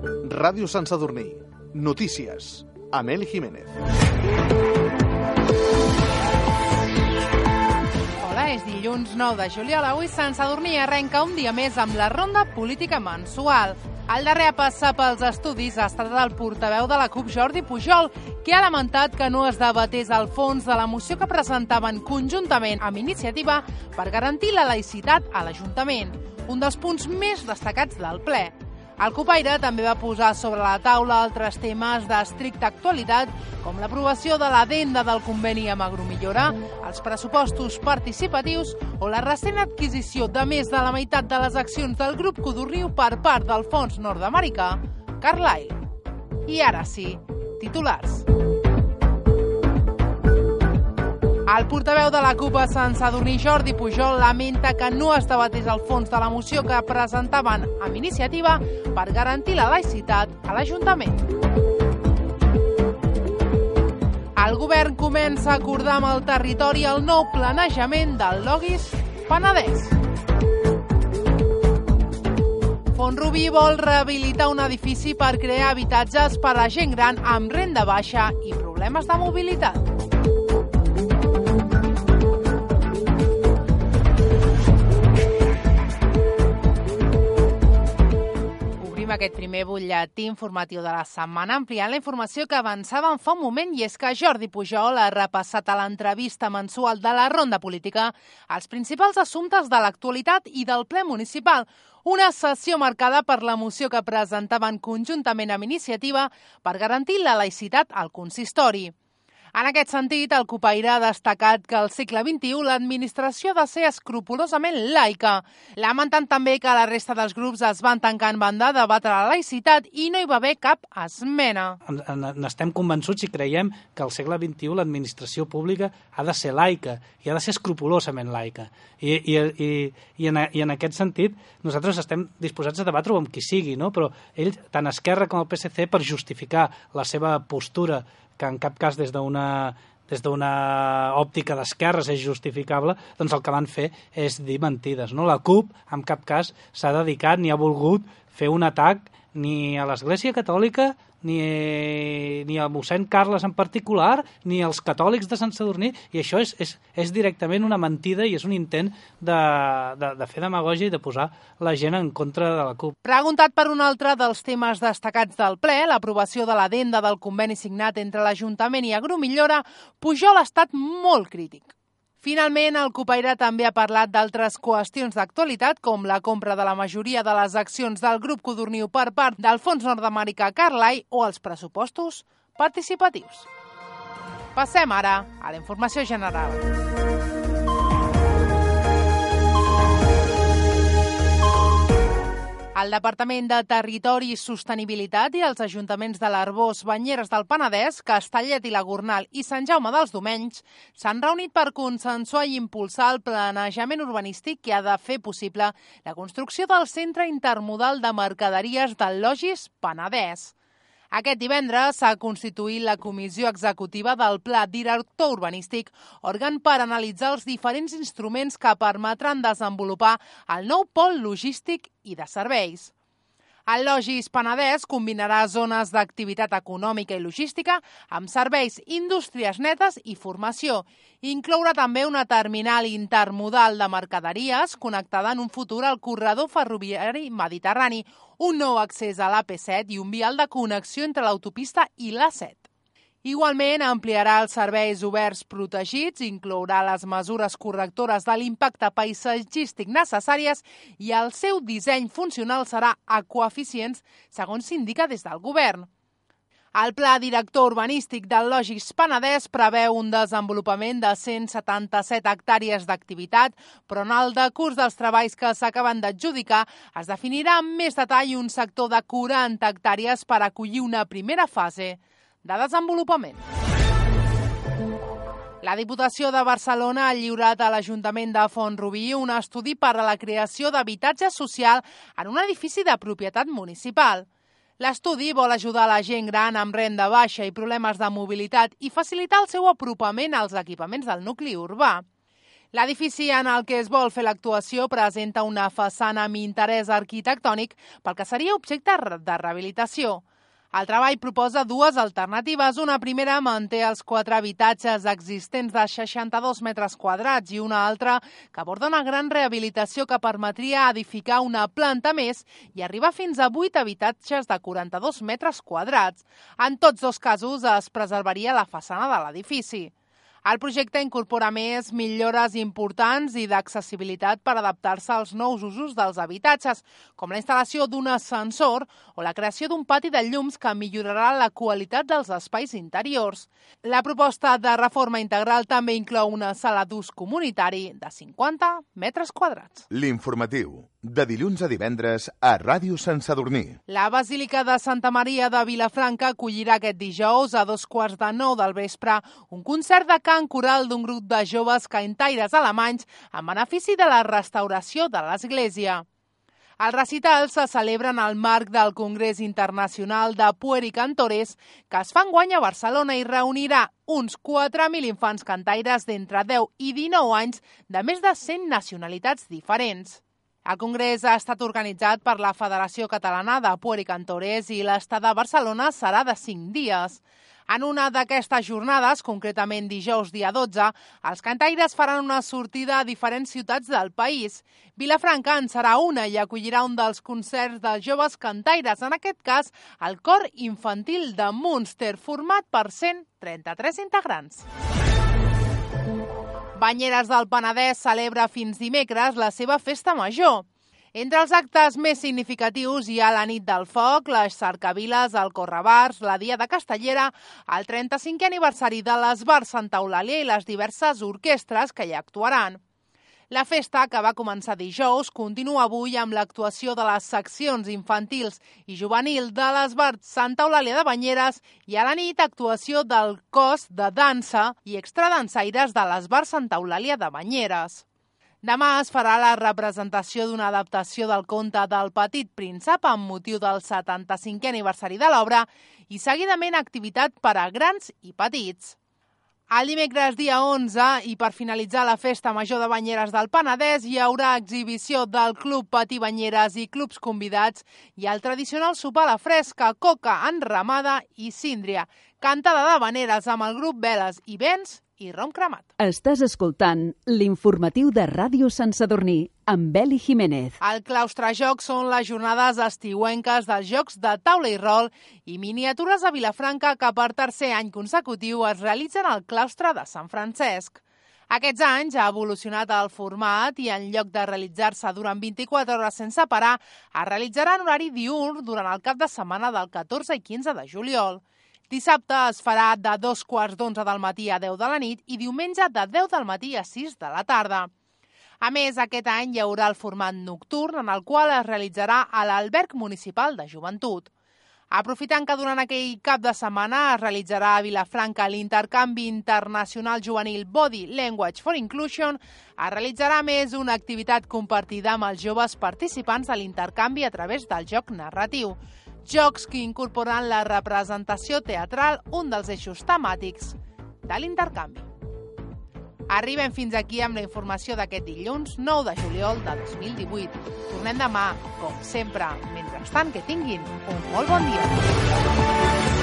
Ràdio Sant Sadurní. Notícies. Amel Jiménez. Hola, és dilluns 9 de juliol. Avui Sant Sadurní arrenca un dia més amb la ronda política mensual. El darrer a passar pels estudis ha estat el portaveu de la CUP, Jordi Pujol, que ha lamentat que no es debatés el fons de la moció que presentaven conjuntament amb iniciativa per garantir la laïcitat a l'Ajuntament, un dels punts més destacats del ple. El Copaire també va posar sobre la taula altres temes d'estricta actualitat, com l'aprovació de l'adenda del conveni amb Agromillora, els pressupostos participatius o la recent adquisició de més de la meitat de les accions del grup Codorniu per part del fons nord-americà, Carlyle. I ara sí, titulars. El portaveu de la CUP a Sant Sadurní, Jordi Pujol, lamenta que no es debatés el fons de la moció que presentaven amb iniciativa per garantir la laïcitat a l'Ajuntament. El govern comença a acordar amb el territori el nou planejament del Logis Penedès. Font-rubí vol rehabilitar un edifici per crear habitatges per a gent gran amb renda baixa i problemes de mobilitat. Aquest primer butlletí informatiu de la setmana ampliant la informació que avançàvem fa un moment i és que Jordi Pujol ha repassat a l'entrevista mensual de la Ronda Política els principals assumptes de l'actualitat i del ple municipal, una sessió marcada per la moció que presentaven conjuntament amb iniciativa per garantir la laïcitat al consistori. En aquest sentit, el Copaire ha destacat que al segle XXI l'administració ha de ser escrupulosament laica, lamentant també que la resta dels grups es van tancar en banda a debatre la laïcitat i no hi va haver cap esmena. N'estem convençuts i creiem que al segle XXI l'administració pública ha de ser laica i ha de ser escrupulosament laica. I, i, i, i, en, i en aquest sentit nosaltres estem disposats a debatre-ho amb qui sigui, no? però ell, tant Esquerra com el PSC, per justificar la seva postura que en cap cas des d'una des d'una òptica d'esquerres és justificable, doncs el que van fer és dir mentides. No? La CUP, en cap cas, s'ha dedicat ni ha volgut fer un atac ni a l'Església Catòlica ni, ni al mossèn Carles en particular, ni als catòlics de Sant Sadurní, i això és, és, és directament una mentida i és un intent de, de, de fer demagògia i de posar la gent en contra de la CUP. Preguntat per un altre dels temes destacats del ple, l'aprovació de l'adenda del conveni signat entre l'Ajuntament i Agromillora, Pujol ha estat molt crític. Finalment, el Copaire també ha parlat d'altres qüestions d'actualitat, com la compra de la majoria de les accions del grup Codorniu per part del Fons Nord-Americà Carlyle o els pressupostos participatius. Passem ara a la informació general. El Departament de Territori i Sostenibilitat i els ajuntaments de l'Arbós, Banyeres del Penedès, Castellet i la Gornal i Sant Jaume dels Domenys s'han reunit per consensuar i impulsar el planejament urbanístic que ha de fer possible la construcció del centre intermodal de mercaderies del Logis Penedès. Aquest divendres s'ha constituït la comissió executiva del Pla Director Urbanístic, òrgan per analitzar els diferents instruments que permetran desenvolupar el nou pol logístic i de serveis. El Logis Penedès combinarà zones d'activitat econòmica i logística amb serveis, indústries netes i formació. Inclourà també una terminal intermodal de mercaderies connectada en un futur al corredor ferroviari mediterrani, un nou accés a l'AP7 i un vial de connexió entre l'autopista i l'A7. Igualment, ampliarà els serveis oberts protegits, inclourà les mesures correctores de l'impacte paisatgístic necessàries i el seu disseny funcional serà ecoeficients, segons s'indica des del govern. El pla director urbanístic del Lògics Penedès preveu un desenvolupament de 177 hectàrees d'activitat, però en el decurs dels treballs que s'acaben d'adjudicar es definirà amb més detall un sector de 40 hectàrees per acollir una primera fase de desenvolupament. La Diputació de Barcelona ha lliurat a l'Ajuntament de Font-rubí un estudi per a la creació d'habitatge social en un edifici de propietat municipal. L'estudi vol ajudar la gent gran amb renda baixa i problemes de mobilitat i facilitar el seu apropament als equipaments del nucli urbà. L'edifici en el que es vol fer l'actuació presenta una façana amb interès arquitectònic pel que seria objecte de rehabilitació. El treball proposa dues alternatives. Una primera manté els quatre habitatges existents de 62 metres quadrats i una altra que aborda una gran rehabilitació que permetria edificar una planta més i arribar fins a 8 habitatges de 42 metres quadrats. En tots dos casos es preservaria la façana de l'edifici. El projecte incorpora més millores importants i d'accessibilitat per adaptar-se als nous usos dels habitatges, com la instal·lació d'un ascensor o la creació d'un pati de llums que millorarà la qualitat dels espais interiors. La proposta de reforma integral també inclou una sala d'ús comunitari de 50 metres quadrats. L'informatiu, de dilluns a divendres a Ràdio Sant Sadurní. La Basílica de Santa Maria de Vilafranca acollirà aquest dijous a dos quarts de nou del vespre un concert de cant coral d'un grup de joves cantaires alemanys en benefici de la restauració de l'Església. Els recitals se celebren al marc del Congrés Internacional de Puericantores que es fa enguany a Barcelona i reunirà uns 4.000 infants cantaires d'entre 10 i 19 anys de més de 100 nacionalitats diferents. El congrés ha estat organitzat per la Federació Catalana de Puericantores i l'estat de Barcelona serà de 5 dies. En una d'aquestes jornades, concretament dijous dia 12, els cantaires faran una sortida a diferents ciutats del país. Vilafranca en serà una i acollirà un dels concerts dels joves cantaires, en aquest cas el cor infantil de Munster, format per 133 integrants. Banyeres del Penedès celebra fins dimecres la seva festa major. Entre els actes més significatius hi ha la nit del foc, les cercaviles, el correbars, la dia de Castellera, el 35è aniversari de l'Esbar Santa Eulàlia i les diverses orquestres que hi actuaran. La festa, que va començar dijous, continua avui amb l'actuació de les seccions infantils i juvenil de l'Esbar Santa Eulàlia de Banyeres i a la nit actuació del cos de dansa i extradansaires de l'Esbar Santa Eulàlia de Banyeres. Demà es farà la representació d'una adaptació del conte del Petit Príncep amb motiu del 75è aniversari de l'obra i seguidament activitat per a grans i petits. El dimecres dia 11 i per finalitzar la festa major de Banyeres del Penedès hi haurà exhibició del Club Patí Banyeres i clubs convidats i el tradicional sopar a la fresca, coca enramada i síndria, cantada de veneres amb el grup Veles i Vents i Rom Cremat. Estàs escoltant l'informatiu de Ràdio Sant Sadurní amb Beli Jiménez. El claustre jocs són les jornades estiuenques dels jocs de taula i rol i miniatures a Vilafranca que per tercer any consecutiu es realitzen al claustre de Sant Francesc. Aquests anys ha evolucionat el format i en lloc de realitzar-se durant 24 hores sense parar, es realitzarà en horari diurn durant el cap de setmana del 14 i 15 de juliol. Dissabte es farà de dos quarts d'onze del matí a 10 de la nit i diumenge de 10 del matí a 6 de la tarda. A més, aquest any hi haurà el format nocturn en el qual es realitzarà a l'Alberg Municipal de Joventut. Aprofitant que durant aquell cap de setmana es realitzarà a Vilafranca l'intercanvi internacional juvenil Body Language for Inclusion, es realitzarà més una activitat compartida amb els joves participants de l'intercanvi a través del joc narratiu jocs que incorporen la representació teatral, un dels eixos temàtics de l'intercanvi. Arribem fins aquí amb la informació d'aquest dilluns 9 de juliol de 2018. Tornem demà, com sempre. Mentrestant, que tinguin un molt bon dia.